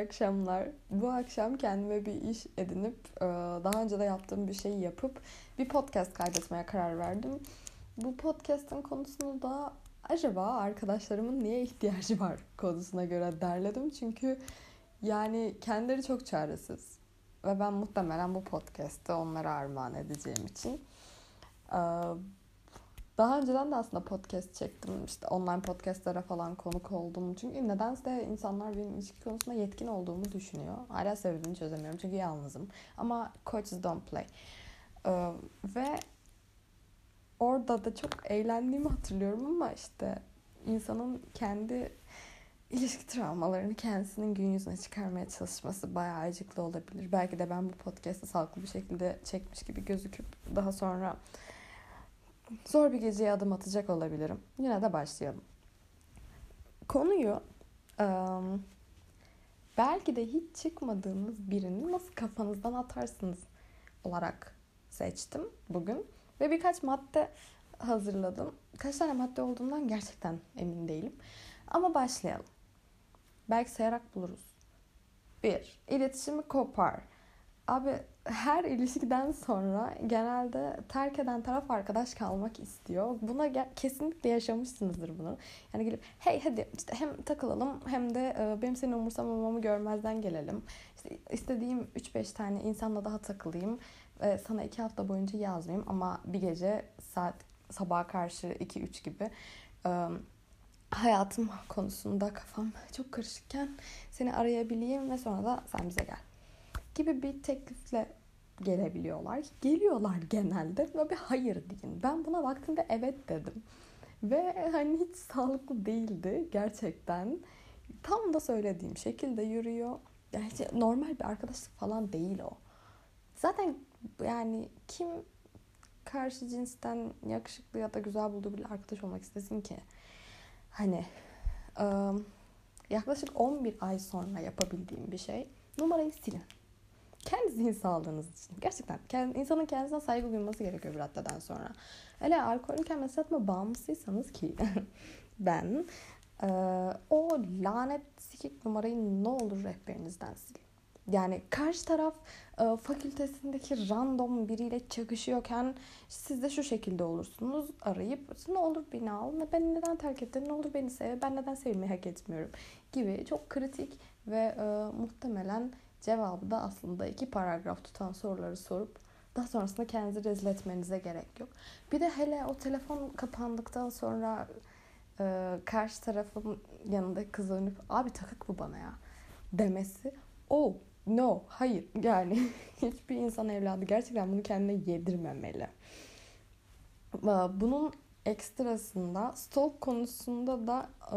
akşamlar. Bu akşam kendime bir iş edinip e, daha önce de yaptığım bir şeyi yapıp bir podcast kaydetmeye karar verdim. Bu podcast'ın konusunu da acaba arkadaşlarımın niye ihtiyacı var konusuna göre derledim. Çünkü yani kendileri çok çaresiz. Ve ben muhtemelen bu podcast'te onlara armağan edeceğim için e, daha önceden de aslında podcast çektim. İşte online podcastlere falan konuk oldum. Çünkü nedense insanlar benim ilişki konusunda yetkin olduğumu düşünüyor. Hala sebebini çözemiyorum çünkü yalnızım. Ama coaches don't play. Ee, ve orada da çok eğlendiğimi hatırlıyorum ama işte insanın kendi ilişki travmalarını kendisinin gün yüzüne çıkarmaya çalışması bayağı acıklı olabilir. Belki de ben bu podcast'ı sağlıklı bir şekilde çekmiş gibi gözüküp daha sonra zor bir geceye adım atacak olabilirim. Yine de başlayalım. Konuyu um, belki de hiç çıkmadığınız birini nasıl kafanızdan atarsınız olarak seçtim bugün. Ve birkaç madde hazırladım. Kaç tane madde olduğundan gerçekten emin değilim. Ama başlayalım. Belki sayarak buluruz. Bir, iletişimi kopar. Abi her ilişkiden sonra genelde terk eden taraf arkadaş kalmak istiyor. Buna kesinlikle yaşamışsınızdır bunu. Yani gelip hey hadi işte hem takılalım hem de e, benim seni umursamamamı görmezden gelelim. İşte istediğim 3-5 tane insanla daha takılayım. E, sana 2 hafta boyunca yazmayayım ama bir gece saat sabaha karşı 2-3 gibi e, hayatım konusunda kafam çok karışıkken seni arayabileyim ve sonra da sen bize gel gibi bir teklifle gelebiliyorlar. Geliyorlar genelde ve bir hayır deyin. Ben buna vaktinde evet dedim. Ve hani hiç sağlıklı değildi gerçekten. Tam da söylediğim şekilde yürüyor. Yani normal bir arkadaşlık falan değil o. Zaten yani kim karşı cinsten yakışıklı ya da güzel bulduğu bir arkadaş olmak istesin ki? Hani yaklaşık 11 ay sonra yapabildiğim bir şey numarayı silin. Kendi zihin sağlığınız için. Gerçekten kendi, insanın kendisine saygı duyması gerekiyor bir raddeden sonra. Hele alkolüken mesela bağımlısıysanız ki ben e, o lanet sikik numarayı ne olur rehberinizden silin. Yani karşı taraf e, fakültesindeki random biriyle çakışıyorken siz de şu şekilde olursunuz arayıp ne olur beni al, ben neden terk ettin, ne olur beni sev, ben neden sevmeyi hak etmiyorum gibi çok kritik ve e, muhtemelen Cevabı da aslında iki paragraf tutan soruları sorup daha sonrasında kendinizi rezil etmenize gerek yok. Bir de hele o telefon kapandıktan sonra e, karşı tarafın yanında kız dönüp abi takık bu bana ya demesi oh no hayır yani hiçbir insan evladı gerçekten bunu kendine yedirmemeli. Bunun ekstrasında stalk konusunda da e,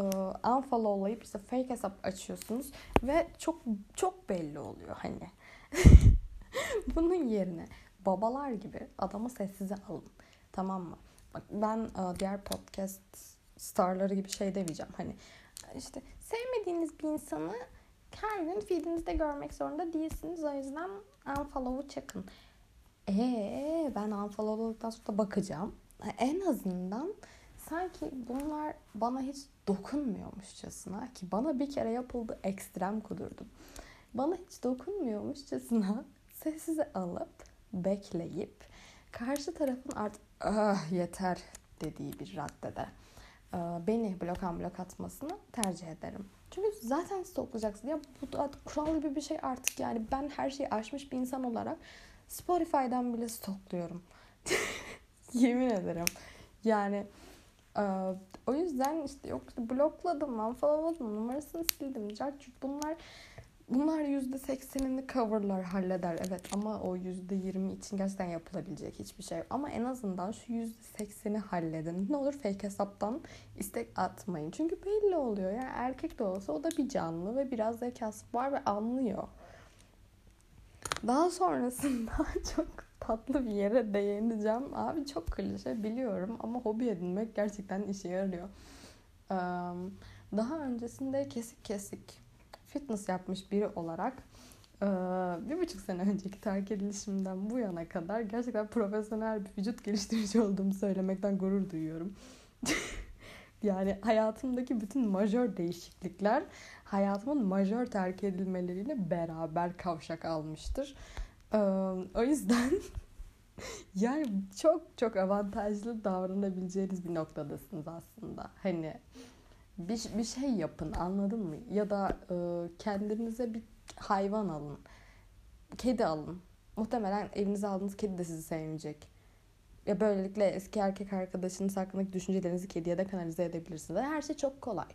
unfollowlayıp işte fake hesap açıyorsunuz ve çok çok belli oluyor hani. Bunun yerine babalar gibi adamı sessize alın. Tamam mı? Bak ben e, diğer podcast starları gibi şey demeyeceğim. Hani işte sevmediğiniz bir insanı her gün feedinizde görmek zorunda değilsiniz. O yüzden unfollow'u çakın. Eee ben unfollow'ladıktan sonra bakacağım en azından sanki bunlar bana hiç dokunmuyormuşçasına ki bana bir kere yapıldı ekstrem kudurdum. Bana hiç dokunmuyormuşçasına sessize alıp bekleyip karşı tarafın artık ah, yeter dediği bir raddede beni blokan blok atmasını tercih ederim. Çünkü zaten stoklayacaksın. Ya bu da kural gibi bir şey artık yani ben her şeyi aşmış bir insan olarak Spotify'dan bile stokluyorum. Yemin ederim. Yani e, o yüzden işte yok blokladım, unfollowladım, numarasını sildim. Cartçut bunlar bunlar yüzde seksenini coverlar halleder evet. Ama o yüzde yirmi için gerçekten yapılabilecek hiçbir şey ama en azından şu yüzde sekseni halledin. Ne olur fake hesaptan istek atmayın. Çünkü belli oluyor ya yani erkek de olsa o da bir canlı ve biraz zekası var ve anlıyor daha sonrasında çok tatlı bir yere değineceğim. Abi çok klişe biliyorum ama hobi edinmek gerçekten işe yarıyor. Daha öncesinde kesik kesik fitness yapmış biri olarak bir buçuk sene önceki terk edilişimden bu yana kadar gerçekten profesyonel bir vücut geliştirici olduğumu söylemekten gurur duyuyorum. Yani hayatımdaki bütün majör değişiklikler hayatımın majör terk edilmeleriyle beraber kavşak almıştır. Ee, o yüzden yani çok çok avantajlı davranabileceğiniz bir noktadasınız aslında. Hani bir, bir şey yapın anladın mı? Ya da e, kendinize bir hayvan alın. Kedi alın. Muhtemelen evinize aldığınız kedi de sizi sevmeyecek. Ya böylelikle eski erkek arkadaşınız hakkındaki düşüncelerinizi kediye de kanalize edebilirsiniz. Her şey çok kolay.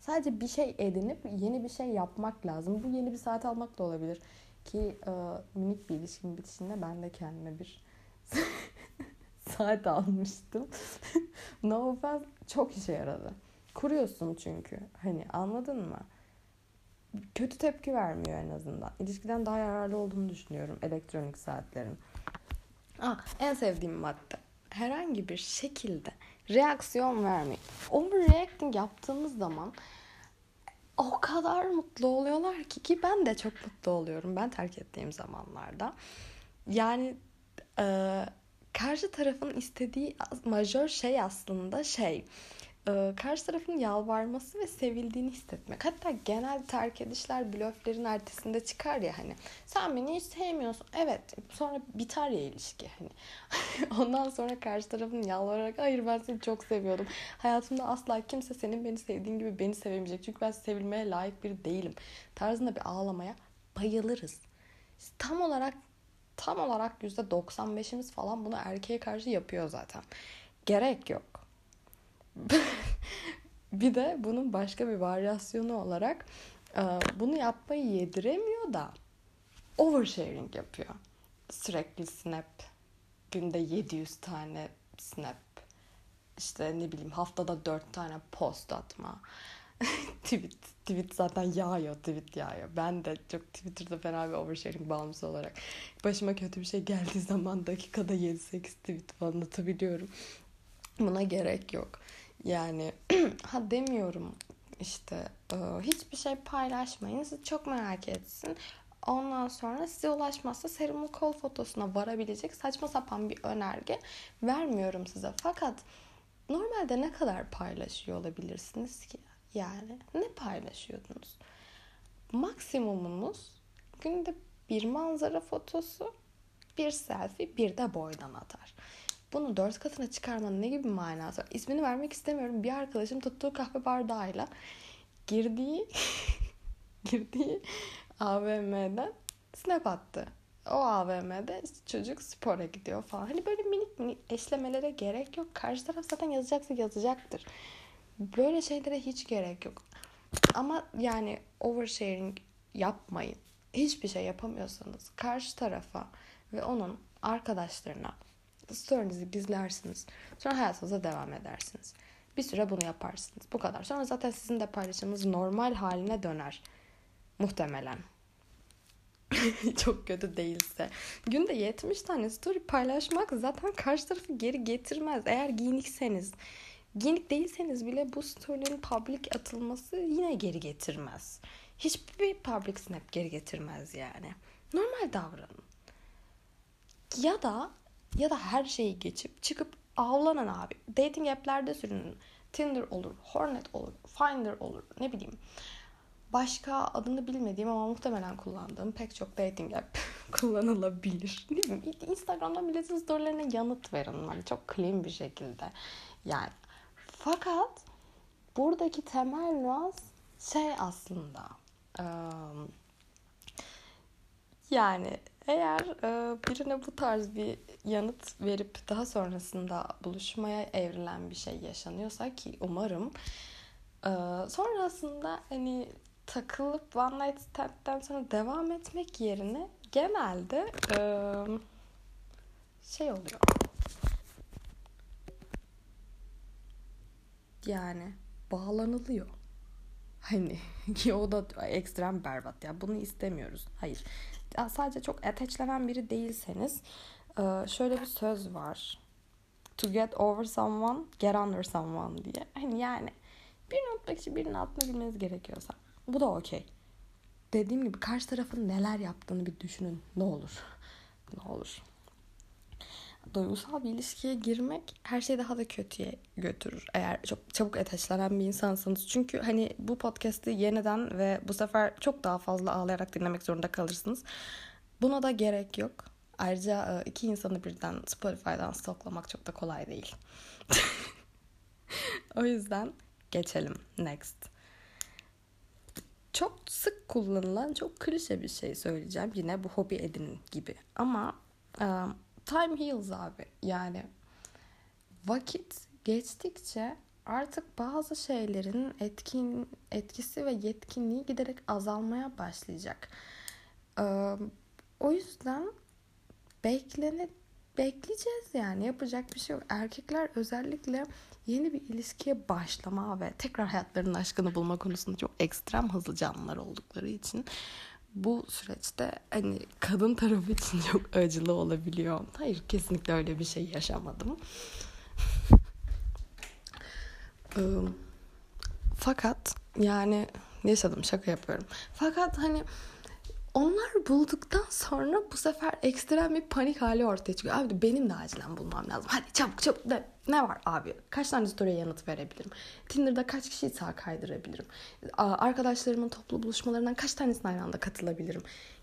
Sadece bir şey edinip yeni bir şey yapmak lazım. Bu yeni bir saat almak da olabilir. Ki e, minik bir ilişkin bitişinde ben de kendime bir saat almıştım. no offense çok işe yaradı. Kuruyorsun çünkü. Hani anladın mı? Kötü tepki vermiyor en azından. İlişkiden daha yararlı olduğunu düşünüyorum elektronik saatlerin. Ah, en sevdiğim madde. Herhangi bir şekilde reaksiyon vermeyin. Overreacting yaptığımız zaman o kadar mutlu oluyorlar ki ki ben de çok mutlu oluyorum ben terk ettiğim zamanlarda. Yani e, karşı tarafın istediği majör şey aslında şey e, karşı tarafın yalvarması ve sevildiğini hissetmek. Hatta genel terk edişler blöflerin ertesinde çıkar ya hani. Sen beni hiç sevmiyorsun. Evet. Sonra biter ya ilişki hani. Ondan sonra karşı tarafın yalvararak hayır ben seni çok seviyordum. Hayatımda asla kimse senin beni sevdiğin gibi beni sevemeyecek. Çünkü ben sevilmeye layık biri değilim. Tarzında bir ağlamaya bayılırız. Tam olarak tam olarak %95'imiz falan bunu erkeğe karşı yapıyor zaten. Gerek yok. bir de bunun başka bir varyasyonu olarak e, bunu yapmayı yediremiyor da oversharing yapıyor. Sürekli snap, günde 700 tane snap, işte ne bileyim haftada 4 tane post atma. tweet, tweet zaten yağıyor, tweet yağıyor. Ben de çok Twitter'da fena bir oversharing bağımlısı olarak başıma kötü bir şey geldiği zaman dakikada 7-8 tweet falan atabiliyorum. Buna gerek yok. Yani ha demiyorum işte e, hiçbir şey paylaşmayın. Sizi çok merak etsin. Ondan sonra size ulaşmazsa serumun kol fotosuna varabilecek saçma sapan bir önerge vermiyorum size. Fakat normalde ne kadar paylaşıyor olabilirsiniz ki? Yani ne paylaşıyordunuz? Maksimumunuz günde bir manzara fotosu, bir selfie, bir de boydan atar. Bunu dört katına çıkarmanın ne gibi manası var? İsmini vermek istemiyorum. Bir arkadaşım tuttuğu kahve bardağıyla girdiği girdiği AVM'den snap attı. O AVM'de çocuk spora gidiyor falan. Hani böyle minik minik eşlemelere gerek yok. Karşı taraf zaten yazacaksa yazacaktır. Böyle şeylere hiç gerek yok. Ama yani oversharing yapmayın. Hiçbir şey yapamıyorsanız karşı tarafa ve onun arkadaşlarına story'nizi gizlersiniz. Sonra hayatınıza devam edersiniz. Bir süre bunu yaparsınız. Bu kadar. Sonra zaten sizin de paylaşımınız normal haline döner. Muhtemelen. Çok kötü değilse. Günde 70 tane story paylaşmak zaten karşı tarafı geri getirmez. Eğer giyinikseniz. Giyinik değilseniz bile bu story'nin public atılması yine geri getirmez. Hiçbir public snap geri getirmez yani. Normal davranın. Ya da ya da her şeyi geçip çıkıp avlanan abi. Dating app'lerde sürünün. Tinder olur, Hornet olur, Finder olur, ne bileyim. Başka adını bilmediğim ama muhtemelen kullandığım pek çok dating app kullanılabilir. Ne bileyim, Instagram'dan milletin storylerine yanıt verin. Yani çok clean bir şekilde. Yani fakat buradaki temel nüans şey aslında. Um, yani eğer e, birine bu tarz bir yanıt verip daha sonrasında buluşmaya evrilen bir şey yaşanıyorsa ki umarım e, sonrasında hani takılıp one night stand'den sonra devam etmek yerine genelde e, şey oluyor. Yani bağlanılıyor. Hani ki o da ekstrem berbat ya. Bunu istemiyoruz. Hayır sadece çok ateşlenen biri değilseniz e, şöyle bir söz var. To get over someone, get under someone diye. Hani yani birini unutmak için birinin altına bilmeniz gerekiyorsa. Bu da okey. Dediğim gibi karşı tarafın neler yaptığını bir düşünün. Ne olur. Ne olur. Duygusal bir ilişkiye girmek her şeyi daha da kötüye götürür. Eğer çok çabuk ateşlenen bir insansanız. Çünkü hani bu podcast'i yeniden ve bu sefer çok daha fazla ağlayarak dinlemek zorunda kalırsınız. Buna da gerek yok. Ayrıca e, iki insanı birden Spotify'dan stoklamak çok da kolay değil. o yüzden geçelim. Next. Çok sık kullanılan, çok klişe bir şey söyleyeceğim. Yine bu hobi edinin gibi. Ama um, time heals abi. Yani vakit geçtikçe artık bazı şeylerin etkin etkisi ve yetkinliği giderek azalmaya başlayacak. Um, o yüzden beklene bekleyeceğiz yani yapacak bir şey yok. Erkekler özellikle yeni bir ilişkiye başlama ve tekrar hayatlarının aşkını bulma konusunda çok ekstrem hızlı canlılar oldukları için bu süreçte hani kadın tarafı için çok acılı olabiliyor. Hayır kesinlikle öyle bir şey yaşamadım. Fakat yani yaşadım şaka yapıyorum. Fakat hani onlar bulduktan sonra bu sefer ekstrem bir panik hali ortaya çıkıyor. Abi benim de acilen bulmam lazım. Hadi çabuk çabuk. Ne, ne var abi? Kaç tane story'e yanıt verebilirim? Tinder'da kaç kişiyi sağ kaydırabilirim? Arkadaşlarımın toplu buluşmalarından kaç tanesine aynı anda katılabilirim?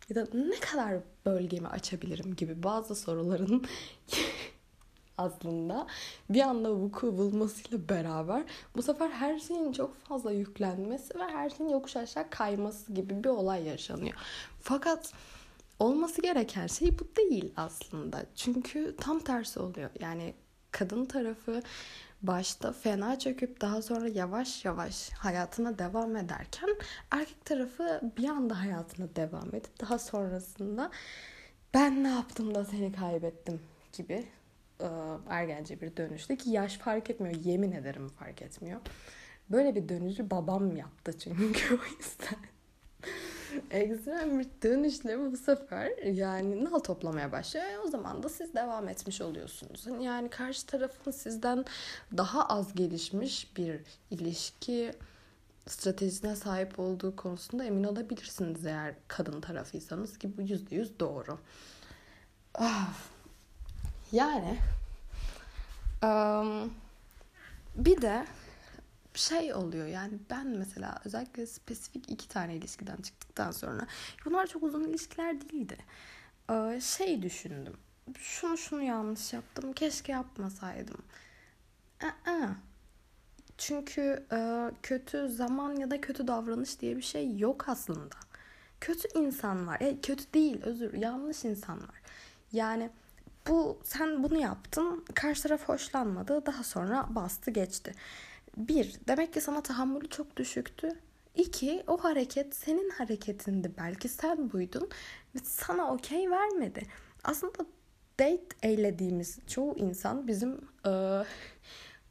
Ya da ne kadar bölgemi açabilirim gibi bazı soruların aslında bir anda vuku bulmasıyla beraber bu sefer her şeyin çok fazla yüklenmesi ve her şeyin yokuş aşağı kayması gibi bir olay yaşanıyor. Fakat olması gereken şey bu değil aslında. Çünkü tam tersi oluyor. Yani kadın tarafı başta fena çöküp daha sonra yavaş yavaş hayatına devam ederken erkek tarafı bir anda hayatına devam edip daha sonrasında ben ne yaptım da seni kaybettim gibi e, ergence bir dönüştü ki yaş fark etmiyor. Yemin ederim fark etmiyor. Böyle bir dönüşü babam yaptı çünkü o yüzden. Ekstrem bir dönüşle bu sefer yani nal toplamaya başlıyor. E, o zaman da siz devam etmiş oluyorsunuz. Hani yani karşı tarafın sizden daha az gelişmiş bir ilişki stratejisine sahip olduğu konusunda emin olabilirsiniz eğer kadın tarafıysanız ki bu yüzde yüz doğru. Ah, yani um, bir de şey oluyor yani ben mesela özellikle spesifik iki tane ilişkiden çıktıktan sonra bunlar çok uzun ilişkiler değildi. Ee, şey düşündüm. Şunu şunu yanlış yaptım. Keşke yapmasaydım. Çünkü e, kötü zaman ya da kötü davranış diye bir şey yok aslında. Kötü insan var. E, kötü değil özür yanlış insan var. Yani bu sen bunu yaptın karşı taraf hoşlanmadı daha sonra bastı geçti. Bir demek ki sana tahammülü çok düşüktü. İki o hareket senin hareketindi belki sen buydun ve sana okey vermedi. Aslında date eylediğimiz çoğu insan bizim e,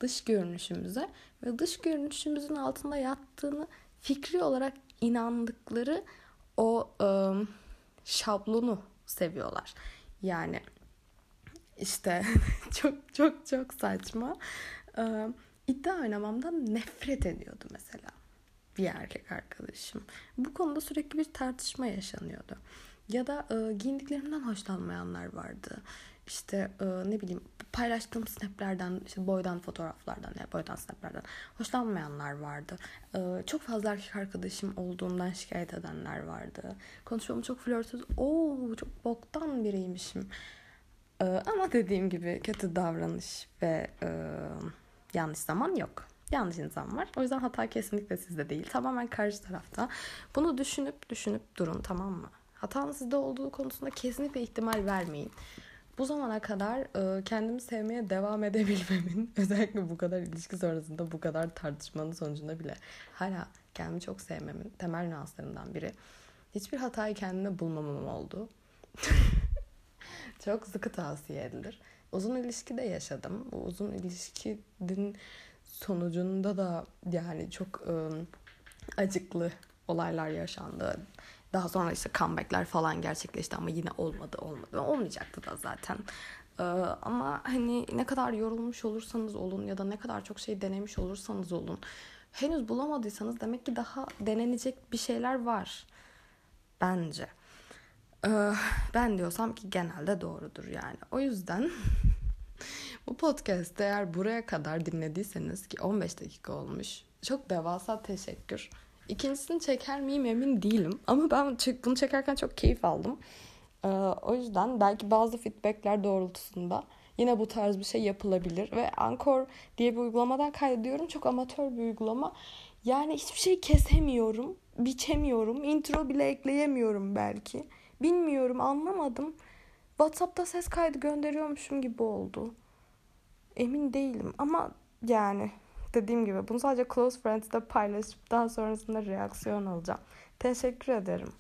dış görünüşümüze ve dış görünüşümüzün altında yattığını fikri olarak inandıkları o e, şablonu seviyorlar. Yani işte çok çok çok saçma. Ee, iddia oynamamdan nefret ediyordu mesela bir erkek arkadaşım. Bu konuda sürekli bir tartışma yaşanıyordu. Ya da e, giyindiklerimden hoşlanmayanlar vardı. İşte e, ne bileyim paylaştığım snaplerden, işte boydan fotoğraflardan, ya boydan snaplerden hoşlanmayanlar vardı. E, çok fazla erkek arkadaşım olduğundan şikayet edenler vardı. Konuşmamı çok flörtöz, ooo çok boktan biriymişim ee, ama dediğim gibi kötü davranış ve e, yanlış zaman yok. Yanlış insan var. O yüzden hata kesinlikle sizde değil. Tamamen karşı tarafta. Bunu düşünüp düşünüp durun tamam mı? Hatanın sizde olduğu konusunda kesinlikle ihtimal vermeyin. Bu zamana kadar e, kendimi sevmeye devam edebilmemin özellikle bu kadar ilişki sonrasında bu kadar tartışmanın sonucunda bile hala kendimi çok sevmemin temel nüanslarından biri. Hiçbir hatayı kendime bulmamam oldu. Çok sıkı tavsiye edilir. Uzun ilişki de yaşadım. Bu uzun ilişkinin sonucunda da yani çok ıı, acıklı olaylar yaşandı. Daha sonra işte comebackler falan gerçekleşti ama yine olmadı olmadı. Olmayacaktı da zaten. Ee, ama hani ne kadar yorulmuş olursanız olun ya da ne kadar çok şey denemiş olursanız olun. Henüz bulamadıysanız demek ki daha denenecek bir şeyler var. Bence. Ee, ben diyorsam ki genelde doğrudur yani. O yüzden Bu podcast eğer buraya kadar dinlediyseniz ki 15 dakika olmuş. Çok devasa teşekkür. İkincisini çeker miyim emin değilim. Ama ben bunu çekerken çok keyif aldım. Ee, o yüzden belki bazı feedbackler doğrultusunda yine bu tarz bir şey yapılabilir. Ve Anchor diye bir uygulamadan kaydediyorum. Çok amatör bir uygulama. Yani hiçbir şey kesemiyorum, biçemiyorum, intro bile ekleyemiyorum belki. Bilmiyorum, anlamadım. WhatsApp'ta ses kaydı gönderiyormuşum gibi oldu. Emin değilim ama yani dediğim gibi bunu sadece close friends'te paylaşıp daha sonrasında reaksiyon alacağım. Teşekkür ederim.